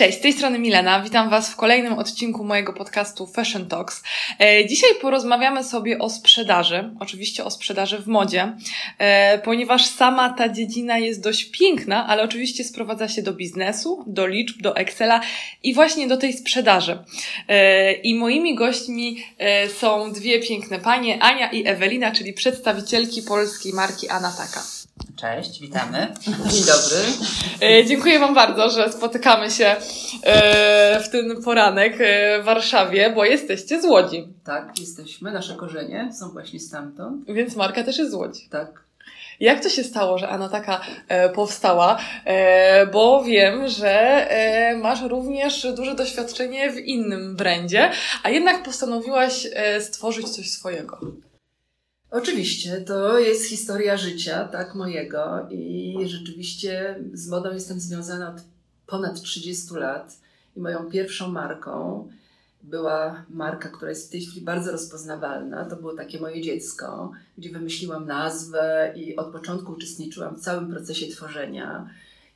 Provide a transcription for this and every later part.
Cześć, z tej strony Milena. Witam Was w kolejnym odcinku mojego podcastu Fashion Talks. E, dzisiaj porozmawiamy sobie o sprzedaży, oczywiście o sprzedaży w modzie, e, ponieważ sama ta dziedzina jest dość piękna, ale oczywiście sprowadza się do biznesu, do liczb, do Excela i właśnie do tej sprzedaży. E, I moimi gośćmi są dwie piękne panie, Ania i Ewelina, czyli przedstawicielki polskiej marki Anataka. Cześć, witamy. Dzień dobry. E, dziękuję Wam bardzo, że spotykamy się e, w ten poranek e, w Warszawie, bo jesteście z Łodzi. Tak, jesteśmy. Nasze korzenie są właśnie stamtąd. Więc marka też jest z Łodzi. Tak. Jak to się stało, że Anna taka powstała? bo wiem, że masz również duże doświadczenie w innym brandzie, a jednak postanowiłaś stworzyć coś swojego. Oczywiście, to jest historia życia, tak, mojego i rzeczywiście z modą jestem związana od ponad 30 lat i moją pierwszą marką była marka, która jest w tej chwili bardzo rozpoznawalna. To było takie moje dziecko, gdzie wymyśliłam nazwę i od początku uczestniczyłam w całym procesie tworzenia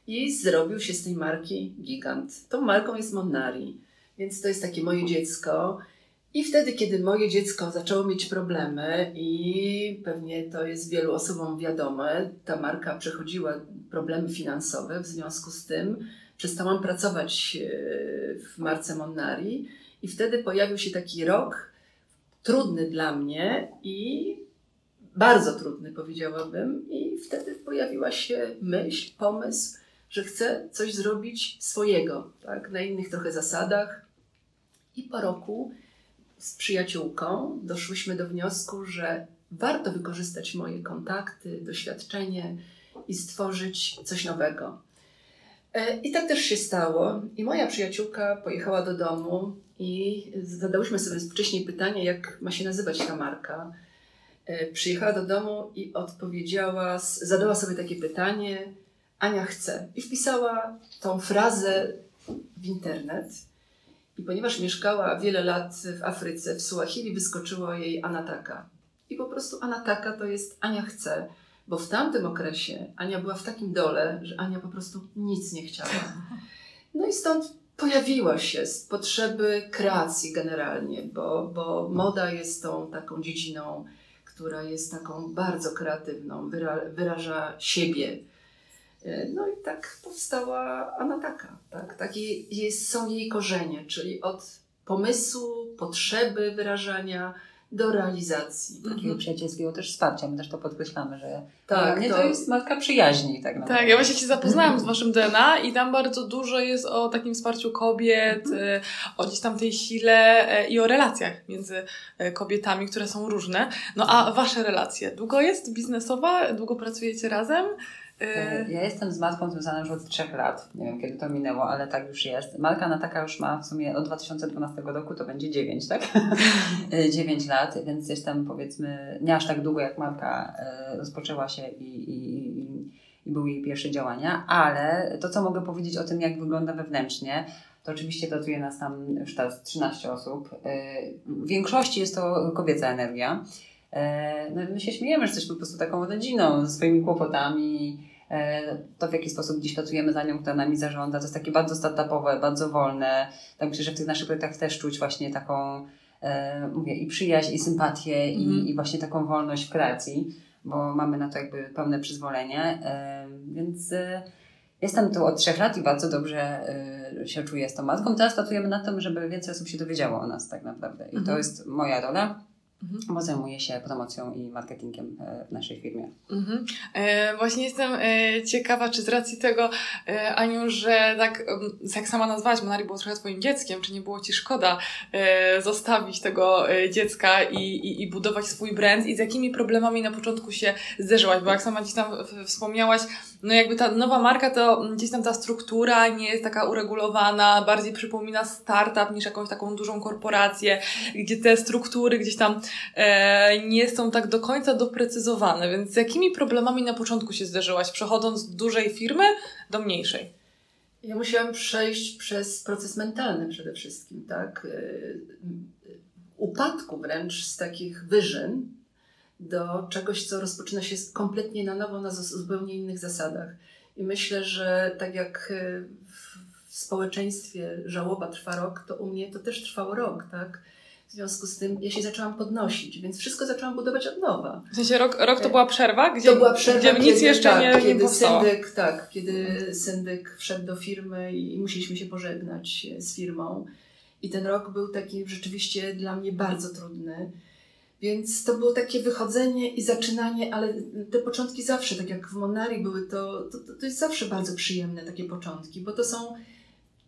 i zrobił się z tej marki gigant. Tą marką jest Monnari, więc to jest takie moje dziecko i wtedy, kiedy moje dziecko zaczęło mieć problemy, i pewnie to jest wielu osobom wiadome, ta marka przechodziła problemy finansowe, w związku z tym przestałam pracować e, w marce Monnari, i wtedy pojawił się taki rok trudny dla mnie i bardzo trudny, powiedziałabym, i wtedy pojawiła się myśl, pomysł, że chcę coś zrobić swojego, tak, na innych trochę zasadach. I po roku z przyjaciółką doszłyśmy do wniosku, że warto wykorzystać moje kontakty, doświadczenie i stworzyć coś nowego. E, I tak też się stało. I moja przyjaciółka pojechała do domu i zadałyśmy sobie wcześniej pytanie, jak ma się nazywać ta marka. E, przyjechała do domu i odpowiedziała, zadała sobie takie pytanie: Ania chce. I wpisała tą frazę w internet. I ponieważ mieszkała wiele lat w Afryce, w Suahili wyskoczyło jej Anataka. I po prostu Anataka to jest Ania chce, bo w tamtym okresie Ania była w takim dole, że Ania po prostu nic nie chciała. No i stąd pojawiła się z potrzeby kreacji generalnie, bo, bo moda jest tą taką dziedziną, która jest taką bardzo kreatywną, wyra, wyraża siebie no i tak powstała Anataka. Tak? Takie jest, są jej korzenie, czyli od pomysłu, potrzeby wyrażania do realizacji. Takiego mhm. przyjacielskiego też wsparcia. My też to podkreślamy, że tak, nie to... to jest matka przyjaźni. Tak, naprawdę. tak, ja właśnie się zapoznałam z Waszym DNA i tam bardzo dużo jest o takim wsparciu kobiet, mhm. e, o gdzieś tam tej sile e, i o relacjach między kobietami, które są różne. No a Wasze relacje? Długo jest biznesowa? Długo pracujecie razem? E, ja jestem z matką związana już od trzech lat. Nie wiem, kiedy to minęło, ale tak już jest. Marka Nataka już ma w sumie od 2012 roku, to będzie 9, tak? 9 lat, więc jestem powiedzmy nie aż tak długo jak marka e, rozpoczęła się i, i, i, i były jej pierwsze działania, ale to, co mogę powiedzieć o tym, jak wygląda wewnętrznie, to oczywiście pracuje nas tam już teraz 13 osób. W większości jest to kobieca energia. No, my się śmiejemy, że jesteśmy po prostu taką rodziną ze swoimi kłopotami, to w jaki sposób dziś pracujemy za nią, która nami zarządza, to jest takie bardzo startupowe, bardzo wolne. Tak myślę, że w tych naszych projektach też czuć właśnie taką, e, mówię, i przyjaźń, i sympatię, mm. i, mhm. i właśnie taką wolność w kreacji, bo mamy na to jakby pełne przyzwolenie. E, więc jestem tu od trzech lat i bardzo dobrze się czuję z tą matką. Teraz pracujemy nad tym, żeby więcej osób się dowiedziało o nas tak naprawdę. I to mhm. jest moja rola. Bo zajmuję się promocją i marketingiem e, w naszej firmie. Mhm. E, właśnie jestem e, ciekawa, czy z racji tego, e, Aniu, że tak, jak sama nazwałaś, Monari było trochę twoim dzieckiem, czy nie było ci szkoda e, zostawić tego e, dziecka i, i, i budować swój brand i z jakimi problemami na początku się zderzyłaś, bo jak sama gdzieś tam wspomniałaś, no jakby ta nowa marka to gdzieś tam ta struktura nie jest taka uregulowana, bardziej przypomina startup niż jakąś taką dużą korporację, gdzie te struktury gdzieś tam nie są tak do końca doprecyzowane. Więc z jakimi problemami na początku się zderzyłaś, przechodząc z dużej firmy do mniejszej? Ja musiałam przejść przez proces mentalny przede wszystkim, tak? E, upadku wręcz z takich wyżyn do czegoś, co rozpoczyna się kompletnie na nowo, na zupełnie innych zasadach. I myślę, że tak jak e, w społeczeństwie żałoba trwa rok, to u mnie to też trwało rok, tak? W związku z tym ja się zaczęłam podnosić, więc wszystko zaczęłam budować od nowa. W sensie rok, rok to była przerwa? Gdzie, to była przerwa, gdzie nic kiedy, jeszcze tak, nie, nie kiedy powstało. syndyk, tak, kiedy syndyk wszedł do firmy i musieliśmy się pożegnać z firmą. I ten rok był taki rzeczywiście dla mnie bardzo trudny. Więc to było takie wychodzenie i zaczynanie, ale te początki zawsze, tak jak w Monari były, to, to, to jest zawsze bardzo przyjemne takie początki, bo to są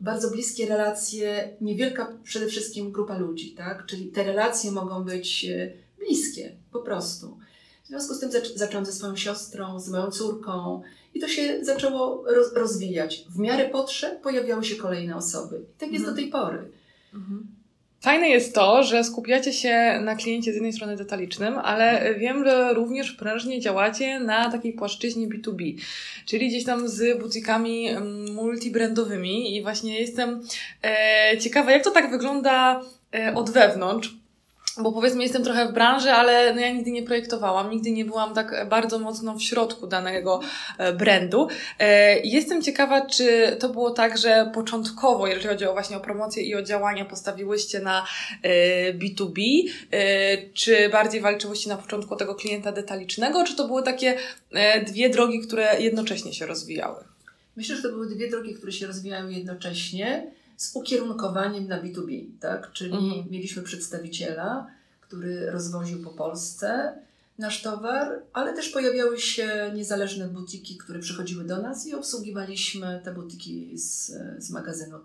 bardzo bliskie relacje, niewielka przede wszystkim grupa ludzi, tak? Czyli te relacje mogą być e, bliskie, po prostu. W związku z tym zac- zaczęłam ze swoją siostrą, z moją córką i to się zaczęło roz- rozwijać. W miarę potrzeb pojawiały się kolejne osoby. I tak jest Mhm. do tej pory. Mhm. Fajne jest to, że skupiacie się na kliencie z jednej strony detalicznym, ale wiem, że również prężnie działacie na takiej płaszczyźnie B2B, czyli gdzieś tam z butikami mm, multibrandowymi i właśnie jestem e, ciekawa, jak to tak wygląda e, od wewnątrz. Bo powiedzmy, jestem trochę w branży, ale no ja nigdy nie projektowałam, nigdy nie byłam tak bardzo mocno w środku danego e, brandu. E, Jestem ciekawa, czy to było tak, że początkowo, jeżeli chodzi o właśnie o promocję i o działania, postawiłyście na e, B2B, e, czy bardziej walczyłyście na początku tego klienta detalicznego, czy to były takie dwie drogi, które jednocześnie się rozwijały? Myślę, że to były dwie drogi, które się rozwijają jednocześnie z ukierunkowaniem na B2B, tak? Czyli Mhm. mieliśmy przedstawiciela, który rozwoził po Polsce nasz towar, ale też pojawiały się niezależne butiki, które przychodziły do nas i obsługiwaliśmy te butiki z, z magazynu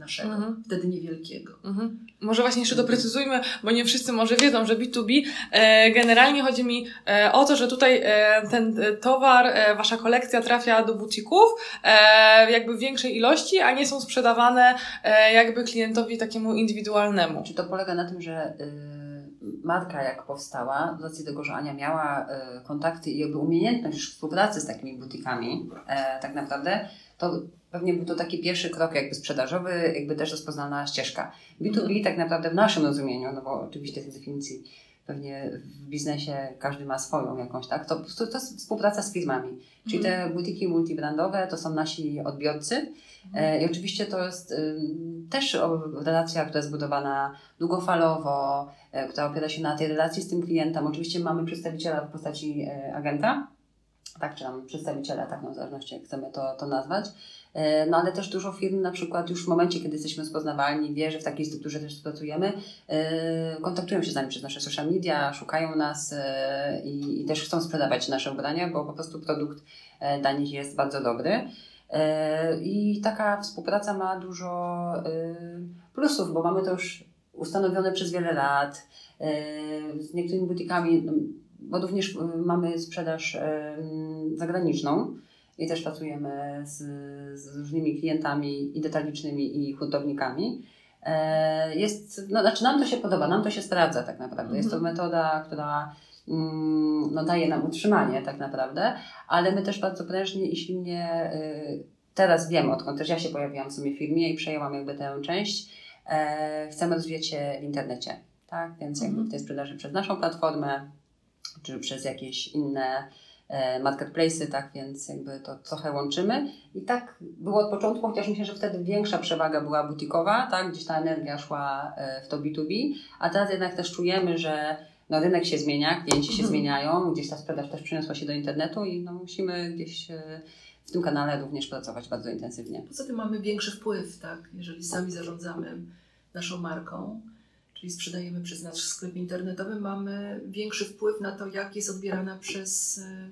naszego, Mhm. wtedy niewielkiego. Mhm. Może właśnie jeszcze doprecyzujmy, bo nie wszyscy może wiedzą, że B2B e, generalnie chodzi mi e, o to, że tutaj e, ten e, towar, e, wasza kolekcja trafia do butików e, jakby w większej ilości, a nie są sprzedawane jakby klientowi takiemu indywidualnemu. Czy to polega na tym, że marka jak powstała, z racji tego, że Ania miała kontakty i jakby umiejętność współpracy z takimi butikami, tak naprawdę, to pewnie był to taki pierwszy krok jakby sprzedażowy, jakby też rozpoznana ścieżka. B2B Mhm. tak naprawdę w naszym rozumieniu, no bo oczywiście tej definicji pewnie w biznesie każdy ma swoją jakąś, tak? To, to, to jest współpraca z firmami. Czyli Mhm. te butiki multibrandowe to są nasi odbiorcy. E, I oczywiście to jest ym, też relacja, która jest zbudowana długofalowo, e, która opiera się na tej relacji z tym klientem. Oczywiście mamy przedstawiciela w postaci e, agenta, tak, czy tam przedstawiciela, tak, no, w zależności jak chcemy to, to nazwać. E, No ale też dużo firm na przykład już w momencie, kiedy jesteśmy rozpoznawalni, wie, że w takiej strukturze też pracujemy, e, kontaktują się z nami przez nasze social media, szukają nas e, i, i też chcą sprzedawać nasze ubrania, bo po prostu produkt dla nich jest bardzo dobry. I taka współpraca ma dużo plusów, bo mamy to już ustanowione przez wiele lat. Z niektórymi butikami, bo również mamy sprzedaż zagraniczną i też pracujemy z, z różnymi klientami i detalicznymi, i hurtownikami. E, Jest, no, znaczy nam to się podoba, nam to się sprawdza tak naprawdę. Jest to metoda, która mm, no, daje nam utrzymanie tak naprawdę, ale my też bardzo prężnie i silnie y, teraz wiem, odkąd też ja się pojawiłam w sumie w firmie i przejęłam jakby tę część, e, chcemy rozwijać się w internecie, tak? Więc jakby Mhm. w tej sprzedaży przez naszą platformę, czy przez jakieś inne marketplace'y, tak? Więc jakby to trochę łączymy. I tak było od początku, chociaż myślę, że wtedy większa przewaga była butikowa, tak? Gdzieś ta energia szła e, w to B2B, a teraz jednak też czujemy, że no, rynek się zmienia, klienci się Mhm. zmieniają, gdzieś ta sprzedaż też przeniosła się do internetu i no, musimy gdzieś e, w tym kanale również pracować bardzo intensywnie. Poza tym mamy większy wpływ, tak? Jeżeli sami zarządzamy naszą marką, czyli sprzedajemy przez nasz sklep internetowy, mamy większy wpływ na to, jak jest odbierana przez, e,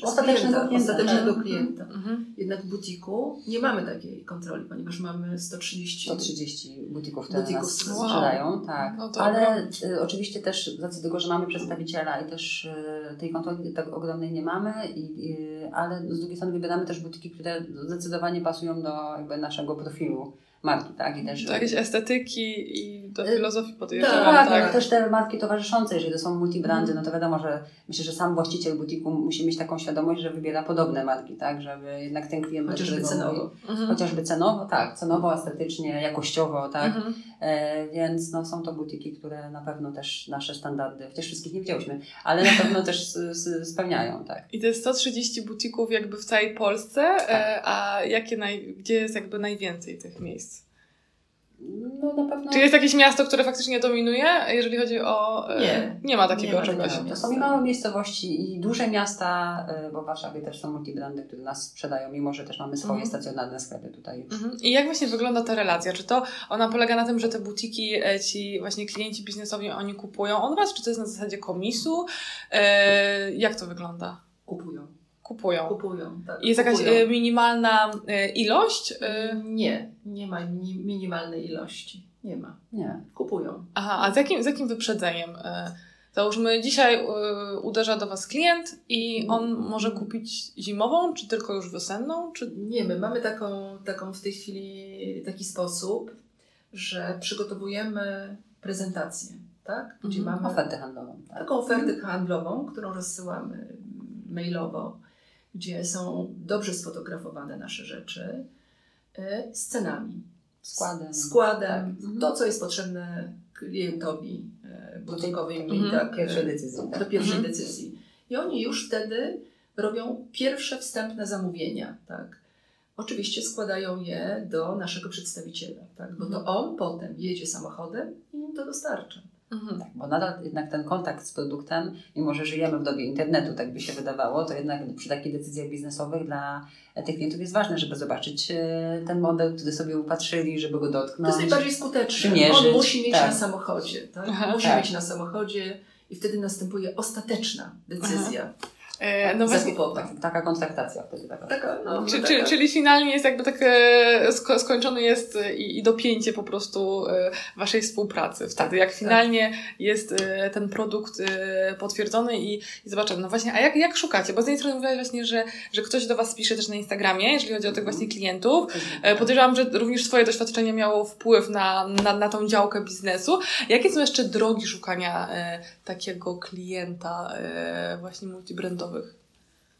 przez Ostatecznego klienta, klienta. ostatecznego Mhm. klienta. Mhm. Jednak w butiku nie mamy takiej kontroli, ponieważ mamy 130, 130 butików, które Butików nas wow. sprzedają, tak. No to Ale y, oczywiście też z racji tego, że mamy przedstawiciela i też y, tej kontroli tak ogromnej nie mamy, i, y, ale z drugiej strony wybieramy też butiki, które zdecydowanie pasują do jakby naszego profilu marki, tak? I też Do jakiejś estetyki i do filozofii tak, podjeżdżamy, tak, tak. ale też te marki towarzyszące, jeżeli to są multibrandy, no to wiadomo, że myślę, że sam właściciel butiku musi mieć taką świadomość, że wybiera podobne marki, tak? Żeby jednak ten klient... chociażby cenowo. mówi- Mhm. Chociażby cenowo, tak, cenowo, estetycznie, jakościowo, tak. Mhm. E, więc no, są to butiki, które na pewno też nasze standardy, chociaż wszystkich nie widziałyśmy, ale na pewno też spełniają, tak. I te 130 butików jakby w całej Polsce, e, a jakie naj, gdzie jest jakby najwięcej tych miejsc? No na pewno. Czy jest jakieś miasto, które faktycznie dominuje, jeżeli chodzi o... e, Nie. Nie ma takiego Nie ma czegoś. takiego. To są i małe miejscowości i duże miasta, y, bo w Warszawie też są multibrandy, które nas sprzedają, mimo że też mamy swoje Mhm. stacjonarne sklepy tutaj już. Mhm. I jak właśnie wygląda ta relacja? Czy to ona polega na tym, że te butiki, e, ci właśnie klienci biznesowi, oni kupują od Was? Czy to jest na zasadzie komisu? E, jak to wygląda? Kupują. Kupują. Kupują, tak. Jest jakaś kupują. e, minimalna e, ilość? E, Nie, nie ma mini, minimalnej ilości. Nie ma. Nie. Kupują. aha, a z jakim, z jakim wyprzedzeniem? Załóżmy, dzisiaj uderza do Was klient i on może kupić zimową, czy tylko już wiosenną? Czy... Nie, my mamy taką, taką w tej chwili taki sposób, że przygotowujemy prezentację, tak? Gdzie Mhm. mamy Ofertę handlową. Tak? taką ofertę handlową, którą rozsyłamy mailowo, gdzie są dobrze sfotografowane nasze rzeczy y, z cenami. Składem. Składem, Tak. Mhm. to co jest potrzebne klientowi y, butikowi, Mhm. tak, Pierwszej y, decyzji. do Tak? pierwszej Mhm. decyzji. I oni już wtedy robią pierwsze wstępne zamówienia, tak. Oczywiście składają je do naszego przedstawiciela, tak, bo Mhm. to on potem jedzie samochodem i im to dostarcza. Mhm. Tak, bo nadal jednak ten kontakt z produktem, mimo że żyjemy w dobie internetu, tak by się wydawało, to jednak przy takich decyzjach biznesowych dla tych klientów jest ważne, żeby zobaczyć e, ten model, który sobie upatrzyli, żeby go To dotknąć. jest najbardziej skuteczne. przymierzyć, On musi mieć tak. na samochodzie, tak? Aha. musi Tak. mieć na samochodzie i wtedy następuje ostateczna decyzja. E, no właśnie, zakupowa. Tak, taka kontraktacja wtedy taka. Taka, no, Czy, czy, czyli finalnie jest jakby tak sko- skończony jest i, i dopięcie po prostu e, waszej współpracy wtedy, Tak, jak finalnie jest e, ten produkt e, potwierdzony i, i zobaczymy. No właśnie, a jak, jak szukacie? Bo z jednej strony mówiłaś właśnie, że, że ktoś do was pisze też na Instagramie, jeżeli chodzi o tych właśnie klientów. E, Podejrzewam, że również twoje doświadczenie miało wpływ na, na, na tą działkę biznesu. Jakie są jeszcze drogi szukania takiego klienta właśnie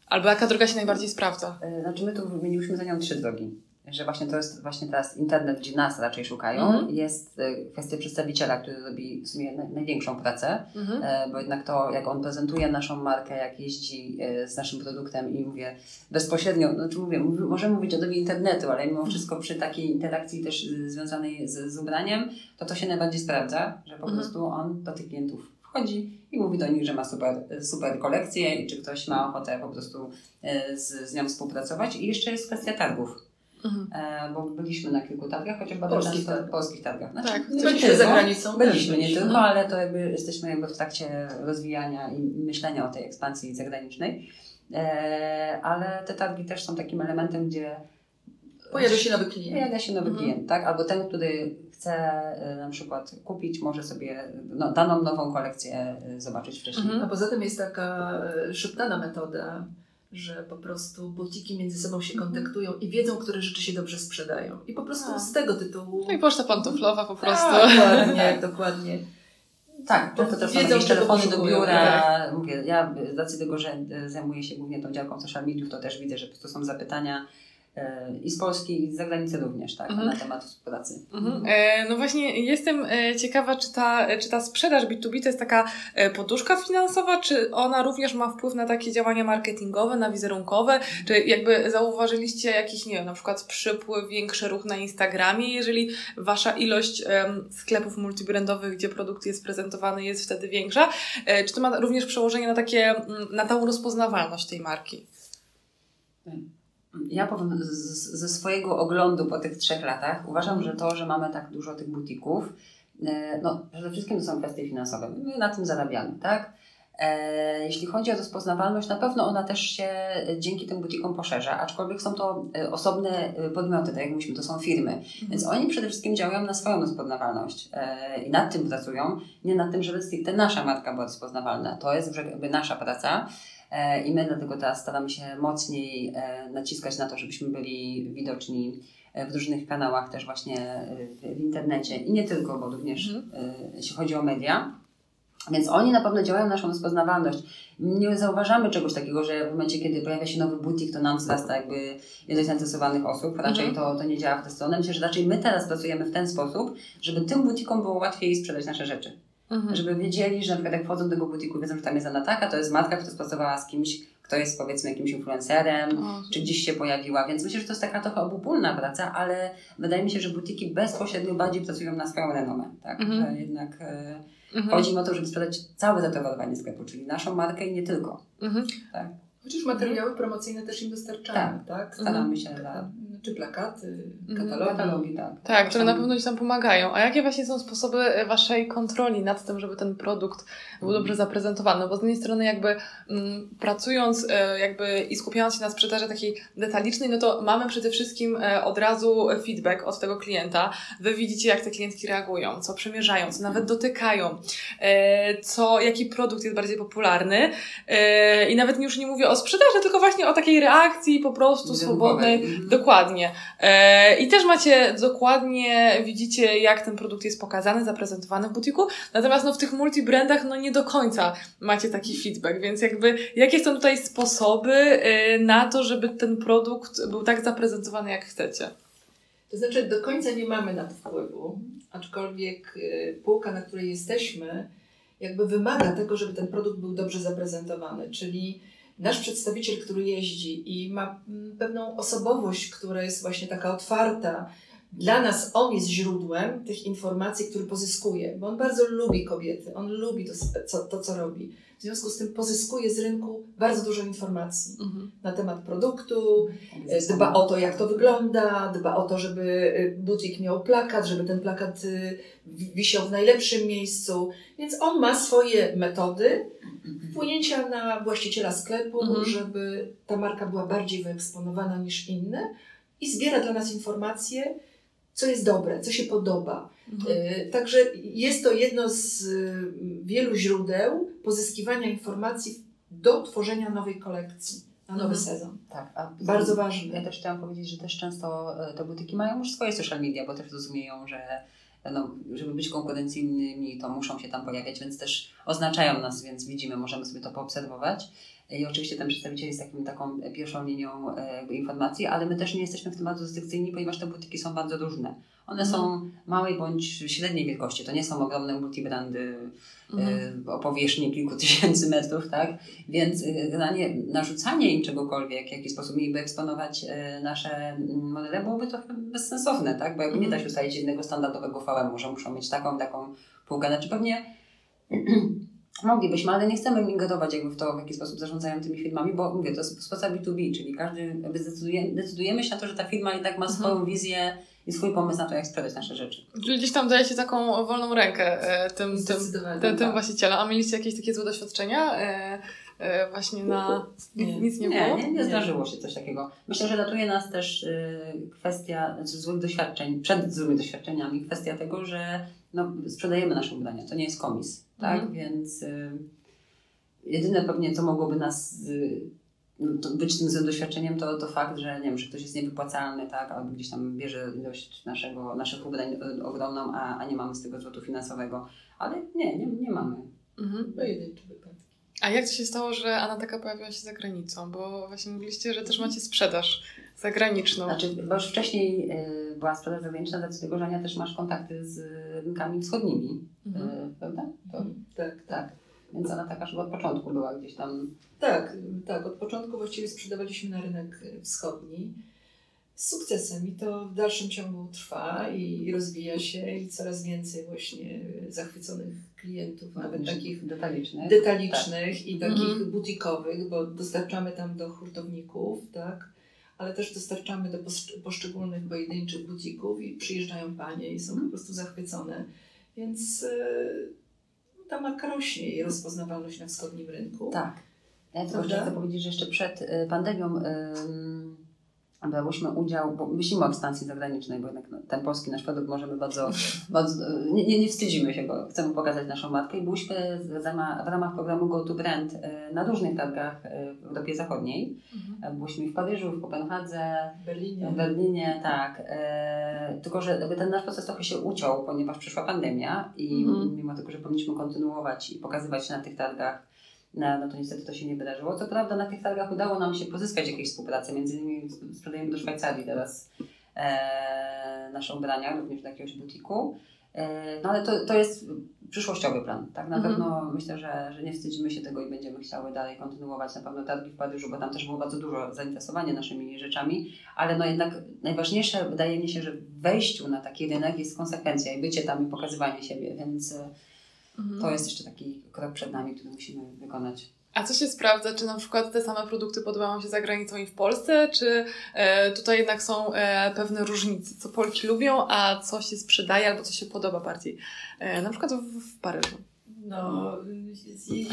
Albo jaka droga się najbardziej sprawdza? E, Znaczy my tu wymieniliśmy za nią trzy drogi. Że właśnie to jest właśnie teraz internet, gdzie nas raczej szukają. Mhm. Jest e, kwestia przedstawiciela, który robi w sumie naj- największą pracę, Mhm. e, bo jednak to, jak on prezentuje naszą markę, jak jeździ z naszym produktem i mówię bezpośrednio, znaczy mówię, mów- możemy mówić o dobie internetu, ale mimo wszystko przy takiej interakcji też związanej z, z ubraniem, to to się najbardziej sprawdza, że po Mhm. prostu on do tych klientów wchodzi i mówi do nich, że ma super, super kolekcję i czy ktoś ma ochotę po prostu e, z, z nią współpracować. I jeszcze jest kwestia targów, Mhm. e, bo byliśmy na kilku targach, chociaż bardzo Polskich często targach. polskich targach. Znaczy, Tak. nie Byliśmy tylko, za granicą. Byliśmy, nie tylko, ale to jakby jesteśmy jakby w trakcie rozwijania i myślenia o tej ekspansji zagranicznej. E, ale te targi też są takim elementem, gdzie Pojawia się nowy klient. Pojawia się nowy Mhm. klient, tak? Albo ten, który chce e, na przykład kupić, może sobie no, daną nową kolekcję e, zobaczyć wcześniej. Mhm. A poza tym jest taka e, szeptana metoda, że po prostu butiki między sobą się Mhm. kontaktują i wiedzą, które rzeczy się dobrze sprzedają. I po prostu A. z tego tytułu. No i poczta pantoflowa po prostu. Tak, dokładnie, dokładnie. Tak, Bo często też wiedzą, jakieś telefony do biura. Mówię, ja z racji tego, że zajmuję się głównie tą działką social mediów, to też widzę, że po prostu są zapytania i z Polski, i z zagranicy również, tak, Mhm. na temat współpracy. Mhm. E, no właśnie jestem e, ciekawa, czy ta, czy ta sprzedaż B2B to jest taka e, poduszka finansowa, czy ona również ma wpływ na takie działania marketingowe, na wizerunkowe, czy jakby zauważyliście jakiś, nie wiem, na przykład przypływ, większy ruch na Instagramie, jeżeli wasza ilość em, sklepów multibrandowych, gdzie produkt jest prezentowany jest wtedy większa, e, czy to ma również przełożenie na takie, na tą rozpoznawalność tej marki? Ja powiem ze swojego oglądu po tych trzech latach, uważam, że to, że mamy tak dużo tych butików, e, no przede wszystkim to są kwestie finansowe. My na tym zarabiamy, tak? E, Jeśli chodzi o rozpoznawalność, na pewno ona też się dzięki tym butikom poszerza, aczkolwiek są to e, osobne podmioty, tak jak mówiliśmy, to są firmy, więc oni przede wszystkim działają na swoją rozpoznawalność i nad tym pracują, nie nad tym, żeby stricte nasza marka była rozpoznawalna. To jest jakby nasza praca i my dlatego teraz staramy się mocniej e, naciskać na to, żebyśmy byli widoczni e, w różnych kanałach, też właśnie e, w, internecie i nie tylko, bo również e, jeśli chodzi o media. Więc oni na pewno działają na naszą rozpoznawalność. Nie zauważamy czegoś takiego, że w momencie, kiedy pojawia się nowy butik, to nam wzrasta jakby ilość zainteresowanych osób. Raczej Mhm. to, to nie działa w tę stronę. Myślę, że raczej my teraz pracujemy w ten sposób, żeby tym butikom było łatwiej sprzedać nasze rzeczy. Mhm. Żeby wiedzieli, że na przykład jak wchodzą do tego butiku, wiedzą, że tam jest Anataka, to jest matka, która współpracowała z kimś, kto jest powiedzmy jakimś influencerem, O, czy gdzieś się pojawiła, więc myślę, że to jest taka trochę obopólna praca, ale wydaje mi się, że butiki bezpośrednio bardziej pracują na swoją renomę, tak? Mhm. Że jednak e, mhm. chodzi mi o to, żeby sprzedać całe zatowarowanie sklepu, czyli naszą markę i nie tylko. Mhm. Chociaż materiały promocyjne też im dostarczamy, tak? Staramy się dla Czy plakaty, Mhm. katalogi. katalogi, tak. Tak, które na pewno Ci tam pomagają. A jakie właśnie są sposoby e, Waszej kontroli nad tym, żeby ten produkt był dobrze zaprezentowany? Bo z jednej strony jakby mm, pracując e, jakby i skupiając się na sprzedaży takiej detalicznej, no to mamy przede wszystkim e, od razu feedback od tego klienta. Wy widzicie, jak te klientki reagują, co przymierzają, co nawet dotykają, e, co, jaki produkt jest bardziej popularny. I nawet już nie mówię o sprzedaży, tylko właśnie o takiej reakcji po prostu swobodnej, Mhm. Dokładnie. E, I też macie dokładnie, widzicie jak ten produkt jest pokazany, zaprezentowany w butiku, natomiast no, w tych multibrandach no nie do końca macie taki feedback, więc jakby jakie są tutaj sposoby e, na to, żeby ten produkt był tak zaprezentowany jak chcecie? To znaczy, do końca nie mamy na to wpływu, aczkolwiek y, półka, na której jesteśmy, jakby wymaga tego, żeby ten produkt był dobrze zaprezentowany. Czyli nasz przedstawiciel, który jeździ i ma mm, pewną osobowość, która jest właśnie taka otwarta, dla nas on jest źródłem tych informacji, które pozyskuje, bo on bardzo lubi kobiety, on lubi to, co, to co robi. W związku z tym pozyskuje z rynku bardzo dużo informacji Mhm. na temat produktu, E, Dba o to, jak to wygląda, dba o to, żeby y, butik miał plakat, żeby ten plakat y, wi- wisiał w najlepszym miejscu. Więc on ma swoje metody wpłynięcia na właściciela sklepu, Mhm. żeby ta marka była bardziej wyeksponowana niż inne i zbiera dla nas informacje, co jest dobre, co się podoba. Mhm. Y, Także jest to jedno z y, wielu źródeł pozyskiwania informacji do tworzenia nowej kolekcji na nowy Mhm. sezon. Tak, a Bardzo Ja ważne. też chciałam powiedzieć, że też często e, te butiki mają już swoje social media, bo też rozumieją, że no, żeby być konkurencyjnymi, to muszą się tam pojawiać, więc też oznaczają nas, więc widzimy, możemy sobie to poobserwować. I oczywiście ten przedstawiciel jest takim, taką pierwszą linią e, informacji, ale my też nie jesteśmy w tym bardzo restrykcyjni, ponieważ te butiki są bardzo różne. One są małej bądź średniej wielkości. To nie są ogromne multibrandy Mhm. e, o powierzchni kilku tysięcy metrów, tak? Więc e, generalnie narzucanie im czegokolwiek, w jaki sposób mieliby eksponować e, nasze mm, modele, byłoby trochę bezsensowne, tak? Bo jakby nie da się ustalić jednego standardowego VM-u, że muszą mieć taką, taką półkę. Znaczy pewnie moglibyśmy, ale nie chcemy ingerować jakby w to, w jaki sposób zarządzają tymi firmami, bo mówię, to jest sprawa B2B, czyli każdy jakby zdecyduje, decydujemy się na to, że ta firma i tak ma Mhm. swoją wizję i swój pomysł na to, jak sprzedać nasze rzeczy. Czyli gdzieś tam dajecie taką wolną rękę e, tym, tym, tym, tym tak. właścicielom. A mieliście jakieś takie złe doświadczenia? E, e, właśnie na... Nie. Nic nie Nie, było? nie, nie zdarzyło się coś takiego. Myślę, że ratuje nas też y, kwestia znaczy złych doświadczeń, przed złymi doświadczeniami, kwestia tego, że no, sprzedajemy nasze ubrania. To nie jest komis, tak? Mhm. Więc y, jedyne pewnie, co mogłoby nas y, no, to być tym złym doświadczeniem, to, to fakt, że nie wiem, że ktoś jest niewypłacalny, tak? Albo gdzieś tam bierze ilość naszego, naszych ubrań y, ogromną, a, a nie mamy z tego zwrotu finansowego. Ale nie, nie, nie mamy. Mhm. Pojedyncze wypadki. A jak to się stało, że Anna taka pojawiła się za granicą? Bo właśnie mówiliście, że też macie sprzedaż zagraniczną. Znaczy, bo już wcześniej y, była sprzedaż zagraniczna, z racji tego, że Ania też masz kontakty z rynkami wschodnimi, Mhm. y, prawda? To, Tak, tak. tak. Więc ona taka, żeby od początku była gdzieś tam. Tak, tak. Od początku właściwie sprzedawaliśmy na rynek wschodni z sukcesem i to w dalszym ciągu trwa i rozwija się i coraz więcej właśnie zachwyconych klientów, nawet takich detalicznych. detalicznych i takich Mhm. butikowych, bo dostarczamy tam do hurtowników, tak? Ale też dostarczamy do posz- poszczególnych pojedynczych butików i przyjeżdżają panie i są po prostu zachwycone. Więc e, ta marka rośnie, jej rozpoznawalność na wschodnim rynku. Tak. Ja jeszcze chcę powiedzieć, że jeszcze przed y, pandemią ym, brałyśmy udział, bo myślimy o ekspansji zagranicznej, bo jednak no, ten polski nasz produkt możemy bardzo, bardzo nie, nie, wstydzimy się go, chcemy pokazać naszą markę i byliśmy w ramach, programu Go to Brand y, na różnych targach y, w Europie Zachodniej. Mhm. Byliśmy w Paryżu, w Kopenhadze, W Berlinie. w Berlinie, tak. E, tylko, że ten nasz proces trochę się uciął, ponieważ przyszła pandemia i Mhm. mimo tego, że powinniśmy kontynuować i pokazywać się na tych targach, no, no to niestety to się nie wydarzyło. Co prawda na tych targach udało nam się pozyskać jakieś współpracę, między innymi sprzedajemy do Szwajcarii teraz e, nasze ubrania, również do jakiegoś butiku. E, no ale to, to jest przyszłościowy plan. Tak na Mhm. pewno myślę, że, że nie wstydzimy się tego i będziemy chciały dalej kontynuować na pewno targi w Paryżu, bo tam też było bardzo dużo zainteresowania naszymi rzeczami, ale no jednak najważniejsze wydaje mi się, że w wejściu na taki rynek jest konsekwencja i bycie tam i pokazywanie siebie, więc e, Mhm. to jest jeszcze taki krok przed nami, który musimy wykonać. A co się sprawdza, czy na przykład te same produkty podobają się za granicą i w Polsce, czy e, tutaj jednak są e, pewne różnice, co Polki lubią, a co się sprzedaje albo co się podoba bardziej, e, na przykład w, w Paryżu. No,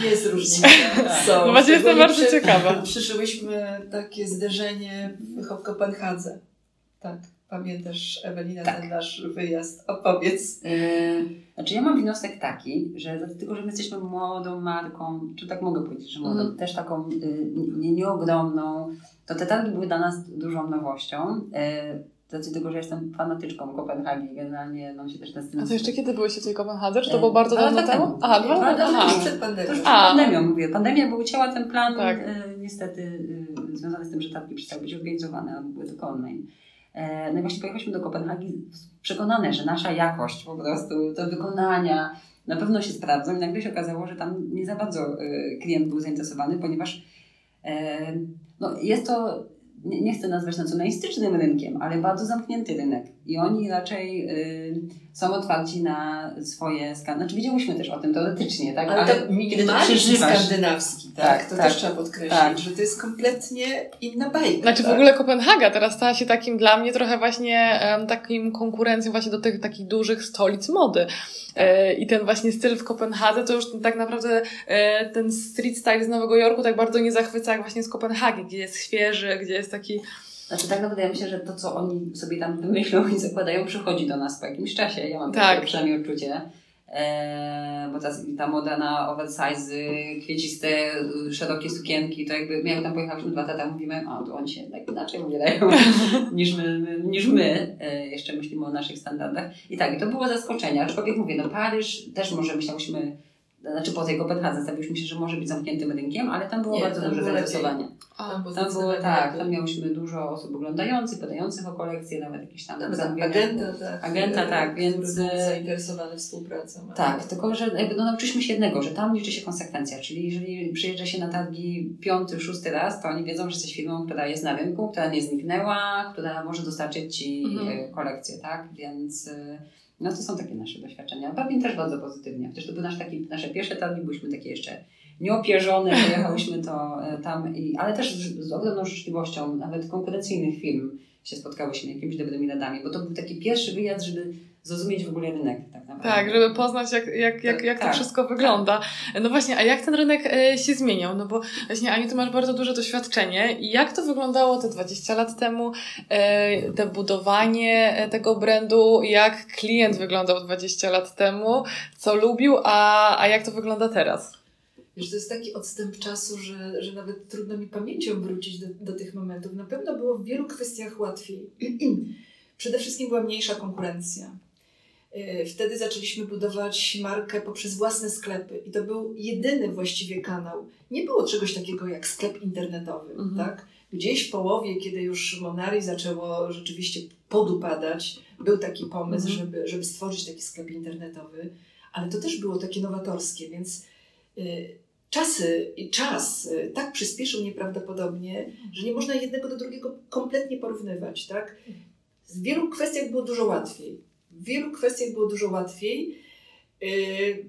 jest, różnica. Są. No właśnie jestem bardzo przy- ciekawa. Przeżyłyśmy takie zderzenie w Kopenhadze. Tak. Pamiętasz, Ewelina, Tak. ten nasz wyjazd? Opowiedz. Yy, znaczy ja mam wniosek taki, że dlatego, że my jesteśmy młodą marką, czy tak mogę powiedzieć, że młodą, Mhm. też taką yy, nie, nie ogromną, to te targi były dla nas dużą nowością. Yy, z tego, że jestem fanatyczką Kopenhagi, generalnie nam się też styl... A to jeszcze kiedy byłyście w tej Kopenhadze? Czy to E, było bardzo dawno temu? temu. Aha, dwa lata temu. Aha. przed To pandemią. już przed pandemią mówię. Pandemia by ucięła ten plan, Tak. niestety związany z tym, że targi przestały być organizowane, a były tylko online. E, no i właśnie pojechaliśmy do Kopenhagi przekonane, że nasza jakość po prostu do wykonania na pewno się sprawdzą i nagle się okazało, że tam nie za bardzo e, klient był zainteresowany, ponieważ e, no, jest to, nie, chcę nazwać nacjonalistycznym rynkiem, ale bardzo zamknięty rynek. I oni raczej są otwarci na swoje skany. Znaczy wiedziałyśmy też o tym teoretycznie, tak? Ale, tak kiedy to minimalizm przeżywasz, skandynawski, tak? Tak, to tak, też trzeba podkreślić, tak. że to jest kompletnie inna bajka. Znaczy w tak? ogóle Kopenhaga teraz stała się takim dla mnie trochę właśnie em, takim konkurencją właśnie do tych takich dużych stolic mody. E, I ten właśnie styl w Kopenhadze to już tak naprawdę e, ten street style z Nowego Jorku tak bardzo nie zachwyca jak właśnie z Kopenhagi, gdzie jest świeży, gdzie jest taki... Znaczy tak naprawdę ja myślę, że to, co oni sobie tam wymyślą i zakładają, przychodzi do nas po jakimś czasie. Ja mam Tak. takie przynajmniej uczucie. Eee, bo ta, ta moda na oversize, kwieciste, szerokie sukienki, to jakby jak tam pojechaliśmy dwa lata temu, mówimy, a to oni się tak inaczej ubierają niż my, my, niż my. E, jeszcze myślimy o naszych standardach. I tak, i to było zaskoczenie. Aczkolwiek mówię, no Paryż też może myślałyśmy, znaczy po tej Kopenhadze stawiłyśmy się, że może być zamkniętym rynkiem, ale tam było Nie, bardzo tam duże zainteresowanie. Tam było Tam było zdecydowanie tak, tam miałyśmy dużo osób oglądających, pytających o kolekcje, nawet jakieś tam Tam agenta, tak. Agenta, tak, więc, e, zainteresowany współpracą. ale- Tak, tylko że jakby no, nauczyliśmy się jednego, że tam liczy się konsekwencja, czyli jeżeli przyjeżdża się na targi piąty, szósty raz, to oni wiedzą, że jesteś firmą, która jest na rynku, która nie zniknęła, która może dostarczyć Ci Mhm. e, kolekcję, tak? Więc e, no to są takie nasze doświadczenia. Bawię też bardzo pozytywnie, chociaż to były nasze, taki, nasze pierwsze targi, byliśmy takie jeszcze nieopierzone, pojechałyśmy to e, tam, i, ale też z, z ogromną życzliwością, nawet konkurencyjnych firm się spotkałyśmy jakimiś dobrymi radami, bo to był taki pierwszy wyjazd, żeby zrozumieć w ogóle rynek tak naprawdę. Tak, żeby poznać, jak, jak, jak, jak to Tak. wszystko wygląda. No właśnie, a jak ten rynek e, się zmieniał? No bo właśnie, Aniu, ty masz bardzo duże doświadczenie. I jak to wyglądało te 20 lat temu? E, te budowanie e, tego brandu, jak klient wyglądał 20 lat temu? Co lubił, a, a jak to wygląda teraz? Wiesz, to jest taki odstęp czasu, że, że nawet trudno mi pamięcią wrócić do, do tych momentów. Na pewno było w wielu kwestiach łatwiej. Przede wszystkim była mniejsza konkurencja. Yy, Wtedy zaczęliśmy budować markę poprzez własne sklepy i to był jedyny właściwie kanał. Nie było czegoś takiego jak sklep internetowy, Mhm. tak? Gdzieś w połowie, kiedy już Monari zaczęło rzeczywiście podupadać, był taki pomysł, Mhm. żeby, żeby stworzyć taki sklep internetowy, ale to też było takie nowatorskie, więc y, czasy i czas y, tak przyspieszył nieprawdopodobnie, że nie można jednego do drugiego kompletnie porównywać, tak? W wielu kwestiach było dużo łatwiej. W wielu kwestiach było dużo łatwiej. Y,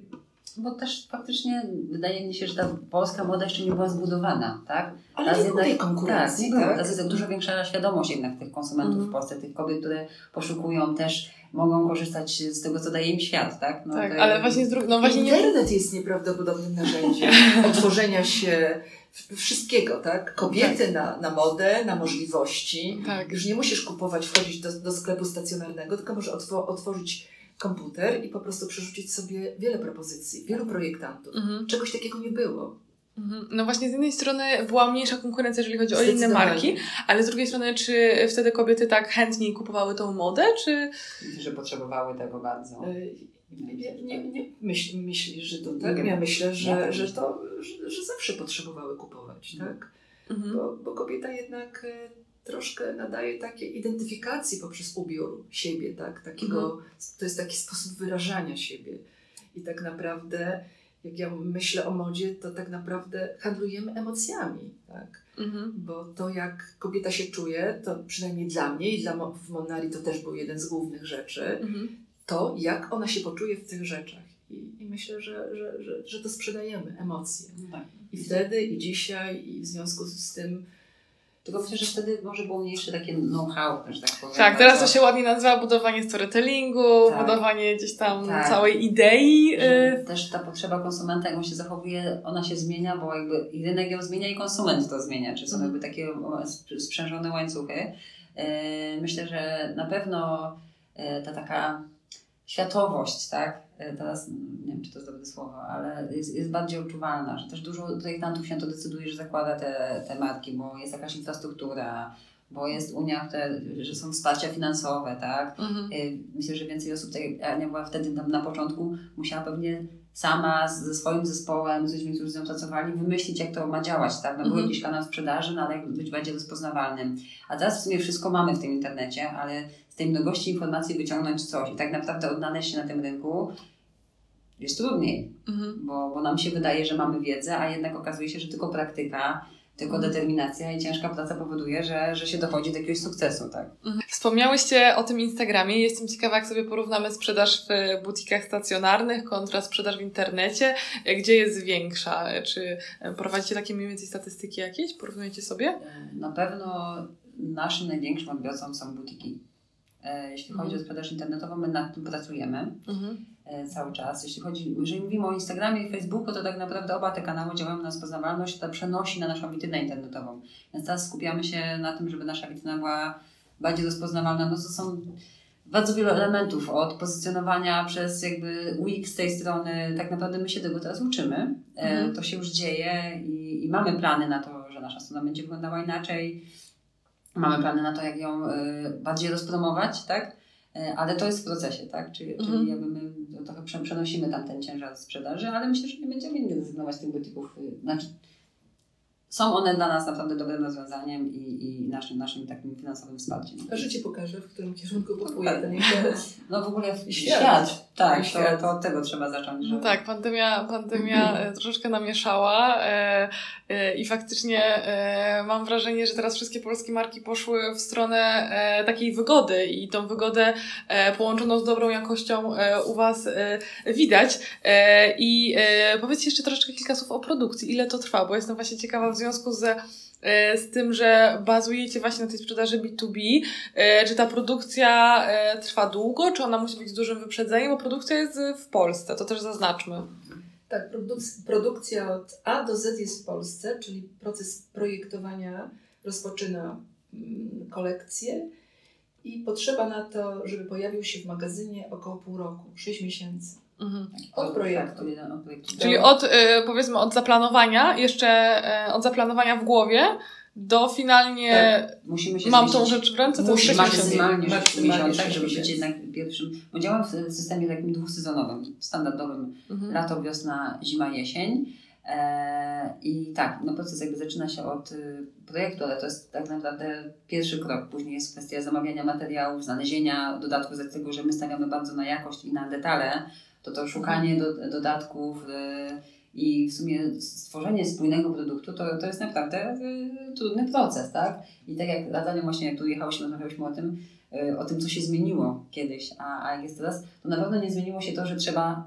Bo też faktycznie wydaje mi się, że ta polska moda jeszcze nie była zbudowana, tak? ale Teraz nie było tej Tak, konkurencji, nie było. tak? Teraz jest dużo większa świadomość jednak tych konsumentów Mhm. w Polsce, tych kobiet, które poszukują też, mogą korzystać z tego, co daje im świat, tak? No, tak, to- ale właśnie z drugiej... No właśnie nie... Internet jest nieprawdopodobnym narzędziem otworzenia się wszystkiego, tak? Kobiety na, na modę, na możliwości. Tak. Już nie musisz kupować, wchodzić do, do sklepu stacjonarnego, tylko możesz otwo- otworzyć komputer i po prostu przerzucić sobie wiele propozycji, wielu projektantów. Mhm. Czegoś takiego nie było. Mhm. No właśnie z jednej strony była mniejsza konkurencja, jeżeli chodzi o inne marki, ale z drugiej strony, czy wtedy kobiety tak chętniej kupowały tą modę, czy... Myślę, że potrzebowały tego bardzo. Y, Nie, nie, nie myśl, myślisz, że to tak? Ja myślę, że, Ja że, to, że, że zawsze potrzebowały kupować, tak? Mhm. Bo, bo kobieta jednak e, troszkę nadaje takiej identyfikacji poprzez ubiór siebie, tak? Takiego, To jest taki sposób wyrażania siebie. I tak naprawdę, jak ja myślę o modzie, to tak naprawdę handlujemy emocjami, tak? Mhm. Bo to, jak kobieta się czuje, to przynajmniej dla mnie i dla w Monari to też był jeden z głównych rzeczy, Mhm. to jak ona się poczuje w tych rzeczach. I, i myślę, że, że, że, że to sprzedajemy, emocje. Tak. I wtedy, i dzisiaj, i w związku z tym Tylko myślę, że wtedy może było mniejsze takie know-how, że tak powiem. Tak, teraz to się ładnie nazywa budowanie storytellingu, Tak. budowanie gdzieś tam Tak. całej idei. Że y, też ta potrzeba konsumenta, jak on się zachowuje, ona się zmienia, bo jakby i rynek ją zmienia i konsument to zmienia, czy są Mhm. jakby takie sprzężone łańcuchy. E, Myślę, że na pewno e, ta taka światowość, tak? E, Teraz nie wiem, czy to jest dobre słowo, ale jest, jest bardziej odczuwalna, że też dużo projektantów się na to decyduje, że zakłada te, te marki, bo jest jakaś infrastruktura, bo jest Unia, że są wsparcia finansowe, tak? Mhm. Y, Myślę, że więcej osób, tak jak Ania była wtedy tam na początku, musiała pewnie sama ze swoim zespołem, z ludźmi, którzy z nią pracowali, wymyślić, jak to ma działać, tak? No, był Mhm. jakiś kanał sprzedaży, no ale jak być będzie rozpoznawalnym. A teraz w sumie wszystko mamy w tym internecie, ale tej mnogości informacji wyciągnąć coś i tak naprawdę odnaleźć się na tym rynku jest trudniej, Mhm. bo, bo nam się wydaje, że mamy wiedzę, a jednak okazuje się, że tylko praktyka, tylko determinacja i ciężka praca powoduje, że, że się dochodzi do jakiegoś sukcesu, tak? Mhm. Wspomniałyście o tym Instagramie. Jestem ciekawa, jak sobie porównamy sprzedaż w butikach stacjonarnych kontra sprzedaż w internecie. Gdzie jest większa? Czy prowadzicie takie mniej więcej statystyki jakieś? Porównujecie sobie? Na pewno naszym największym odbiorcą są butiki. E, Jeśli chodzi Mhm. o sprzedaż internetową, my nad tym pracujemy Mhm. e, cały czas. Jeśli chodzi, jeżeli mówimy o Instagramie i Facebooku, to tak naprawdę oba te kanały działają na rozpoznawalność, to przenosi na naszą witrynę internetową. Więc teraz skupiamy się na tym, żeby nasza witryna była bardziej rozpoznawalna. No to są bardzo wiele elementów, od pozycjonowania przez jakby UX tej strony. Tak naprawdę my się tego teraz uczymy. E, Mhm. To się już dzieje i, i mamy plany na to, że nasza strona będzie wyglądała inaczej. Mamy plany na to, jak ją e, bardziej rozpromować, tak? E, Ale to jest w procesie, tak? Czyli, Mhm. czyli jakby my trochę prze- przenosimy tam ten ciężar sprzedaży, ale myślę, że nie będziemy nigdy rezygnować z tych butików. Y, Znaczy, są one dla nas naprawdę dobrym rozwiązaniem i, i naszym, naszym takim finansowym wsparciem. a życie pokaże, w którym kierunku popłynie ten. No w ogóle świat. świat. Tak, I to, świat. to od tego trzeba zacząć. Że... No tak, pandemia, pandemia e, troszeczkę namieszała e, e, i faktycznie e, mam wrażenie, że teraz wszystkie polskie marki poszły w stronę e, takiej wygody i tą wygodę e, połączoną z dobrą jakością e, u Was e, widać. E, I e, powiedzcie jeszcze troszeczkę kilka słów o produkcji. Ile to trwa? Bo jestem właśnie ciekawa w związku z e, z tym, że bazujecie właśnie na tej sprzedaży B2B, e, czy ta produkcja e, trwa długo, czy ona musi być z dużym wyprzedzeniem, bo produkcja jest w Polsce, to też zaznaczmy. Tak, produk- produkcja od A do Z jest w Polsce, czyli proces projektowania rozpoczyna mm, kolekcję i potrzeba na to, żeby pojawił się w magazynie około pół roku, 6 miesięcy. Mhm. Od projektu. Tak, jeden od projektu. Czyli od, e, powiedzmy, od zaplanowania, jeszcze e, od zaplanowania w głowie, do finalnie Musimy się mam tą zmieścić rzecz w ręce, to Musi maksymalnie 6 Maksymalnie miesiącach, sześć żeby być miesięcy. jednak pierwszym. Bo działam w systemie takim dwusezonowym, standardowym Mhm. lato, wiosna, zima, jesień. Eee, I tak, no proces jakby zaczyna się od y, projektu, ale to jest tak naprawdę pierwszy krok. Później jest kwestia zamawiania materiałów, znalezienia dodatków, z tego, że my stawiamy bardzo na jakość i na detale, to to szukanie do, dodatków y, i w sumie stworzenie spójnego produktu to, to jest naprawdę y, trudny proces, tak? I tak jak Latanią właśnie jak tu jechałyśmy, rozmawiałyśmy o tym, y, o tym, co się zmieniło kiedyś, a, a jak jest teraz, to na pewno nie zmieniło się to, że trzeba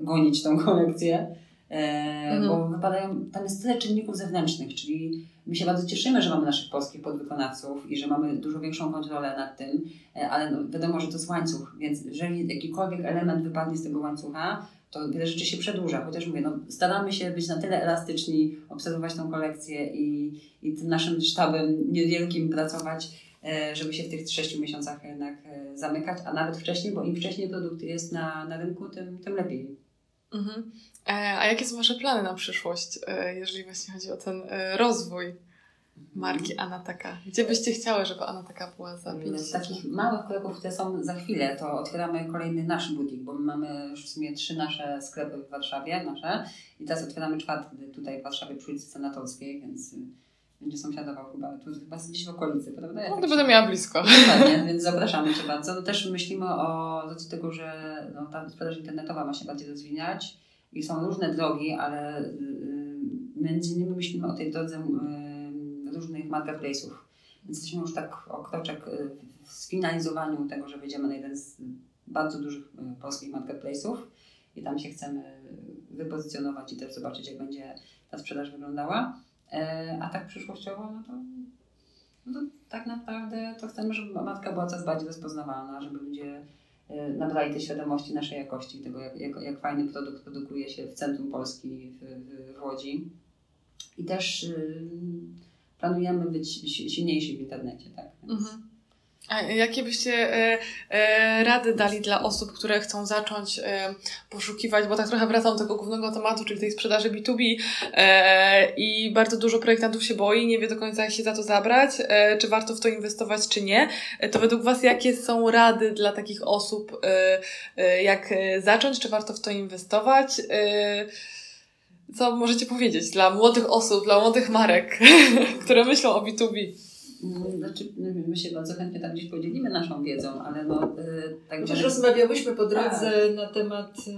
gonić tą kolekcję, e, bo wypadają, tam jest tyle czynników zewnętrznych, czyli my się bardzo cieszymy, że mamy naszych polskich podwykonawców i że mamy dużo większą kontrolę nad tym, e, ale no, wiadomo, że to jest łańcuch, więc jeżeli jakikolwiek element wypadnie z tego łańcucha, to wiele rzeczy się przedłuża. Chociaż mówię, no, staramy się być na tyle elastyczni, obserwować tą kolekcję i, i tym naszym sztabem niewielkim pracować, e, żeby się w tych sześciu miesiącach jednak e, zamykać, a nawet wcześniej, bo im wcześniej produkt jest na, na rynku, tym, tym lepiej. Mhm. E, a jakie są Wasze plany na przyszłość, e, jeżeli właśnie chodzi o ten e, rozwój marki Anataka? Gdzie byście chciały, żeby Anataka była za pięć Z takich małych kroków, które są za chwilę, to otwieramy kolejny nasz butik, bo my mamy już w sumie trzy nasze sklepy w Warszawie, nasze i teraz otwieramy czwarty tutaj w Warszawie przy ulicy Senatorskiej, więc będzie sąsiadował chyba, tu chyba gdzieś w okolicy, prawda? Ja No tak to będę miała blisko. Dokładnie, więc zapraszamy Cię bardzo. No też myślimy o, z tego, że no, ta sprzedaż internetowa ma się bardziej rozwijać i są różne drogi, ale y, y, między innymi myślimy o tej drodze y, różnych marketplace'ów. Więc jesteśmy już tak o kroczek y, w sfinalizowaniu tego, że wejdziemy na jeden z bardzo dużych y, polskich marketplace'ów i tam się chcemy wypozycjonować i też zobaczyć, jak będzie ta sprzedaż wyglądała. E, A tak przyszłościowo, no to no to tak naprawdę to chcemy, żeby matka była coraz bardziej rozpoznawalna, żeby ludzie e, nabrali tej świadomości naszej jakości, tego jak, jak, jak fajny produkt produkuje się w centrum Polski, w, w, w Łodzi. I też planujemy być si- silniejsi w internecie, tak? Więc Mhm. A jakie byście e, e, rady dali dla osób, które chcą zacząć e, poszukiwać, bo tak trochę wracam do tego głównego tematu, czyli tej sprzedaży B2B e, i bardzo dużo projektantów się boi, nie wie do końca jak się za to zabrać, e, czy warto w to inwestować, czy nie. E, to według Was jakie są rady dla takich osób, jak zacząć, czy warto w to inwestować? Co możecie powiedzieć dla młodych osób, dla młodych marek, które myślą o B2B? Mm, Znaczy, my się bardzo chętnie tam gdzieś podzielimy naszą wiedzą, ale no y, tak Chociaż że- rozmawiałyśmy po drodze na temat, y,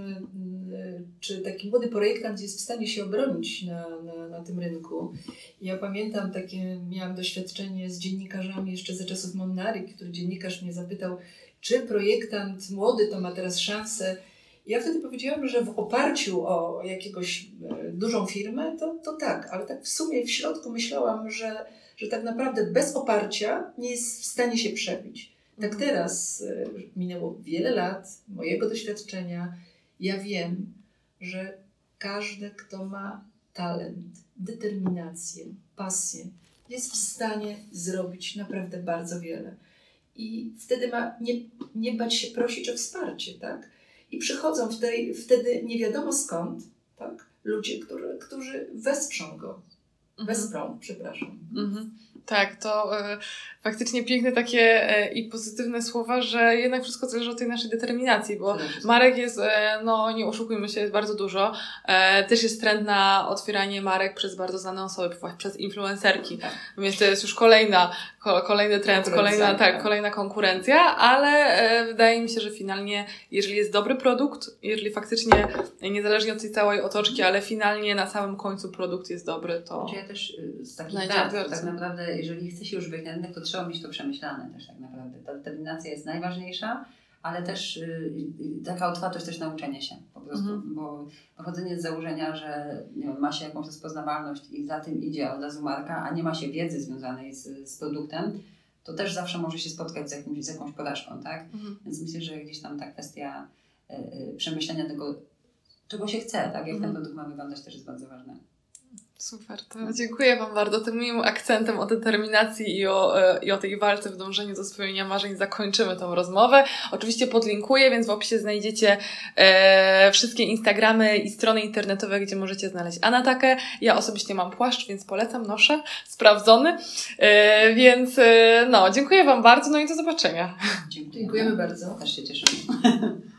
y, czy taki młody projektant jest w stanie się obronić na, na, na tym rynku. Ja pamiętam takie, miałam doświadczenie z dziennikarzami jeszcze ze czasów Monary, który dziennikarz mnie zapytał, czy projektant młody to ma teraz szansę. Ja wtedy powiedziałam, że w oparciu o jakiegoś e, dużą firmę, to, to tak, ale tak w sumie w środku myślałam, że, że tak naprawdę bez oparcia nie jest w stanie się przebić. Tak teraz e, minęło wiele lat mojego doświadczenia. Ja wiem, że każdy, kto ma talent, determinację, pasję, jest w stanie zrobić naprawdę bardzo wiele. I wtedy ma nie, nie bać się prosić o wsparcie, tak? I przychodzą w tej, wtedy nie wiadomo skąd, tak? Ludzie, którzy, którzy wesprzą go. Wesprą, przepraszam. Mhm. Tak, to e, faktycznie piękne takie e, i pozytywne słowa, że jednak wszystko zależy od tej naszej determinacji, bo marek jest, e, no nie oszukujmy się, jest bardzo dużo. Też jest trend na otwieranie marek przez bardzo znane osoby, przez influencerki. Tak. Więc to jest już kolejna, ko, kolejny trend, kolejna, tak, tak. kolejna konkurencja, ale wydaje mi się, że finalnie, jeżeli jest dobry produkt, jeżeli faktycznie niezależnie od tej całej otoczki, ale finalnie na samym końcu produkt jest dobry, to... Znaczy ja też y, z takich odbiorcę. tak naprawdę, jeżeli chce się już wyjść na rynek, to trzeba mieć to przemyślane też tak naprawdę. Ta determinacja jest najważniejsza, ale też y, y, taka otwartość też na uczenie się po prostu, Mhm. bo pochodzenie z założenia, że wiem, ma się jakąś rozpoznawalność i za tym idzie od razu marka, a nie ma się wiedzy związanej z, z produktem, to też zawsze może się spotkać z, jakimś, z jakąś porażką, tak? Mhm. Więc myślę, że gdzieś tam ta kwestia y, y, przemyślenia tego, czego się chce, tak? Jak Mhm. ten produkt ma wyglądać też jest bardzo ważne. Super, to dziękuję Wam bardzo. Tym miłym akcentem o determinacji i o, e, i o tej walce w dążeniu do spełnienia marzeń zakończymy tą rozmowę. Oczywiście podlinkuję, więc w opisie znajdziecie e, wszystkie Instagramy i strony internetowe, gdzie możecie znaleźć Anatakę. Ja osobiście mam płaszcz, więc polecam, noszę, sprawdzony. E, więc e, no, dziękuję Wam bardzo, no i do zobaczenia. Dziękujemy. Bardzo. Też się cieszymy.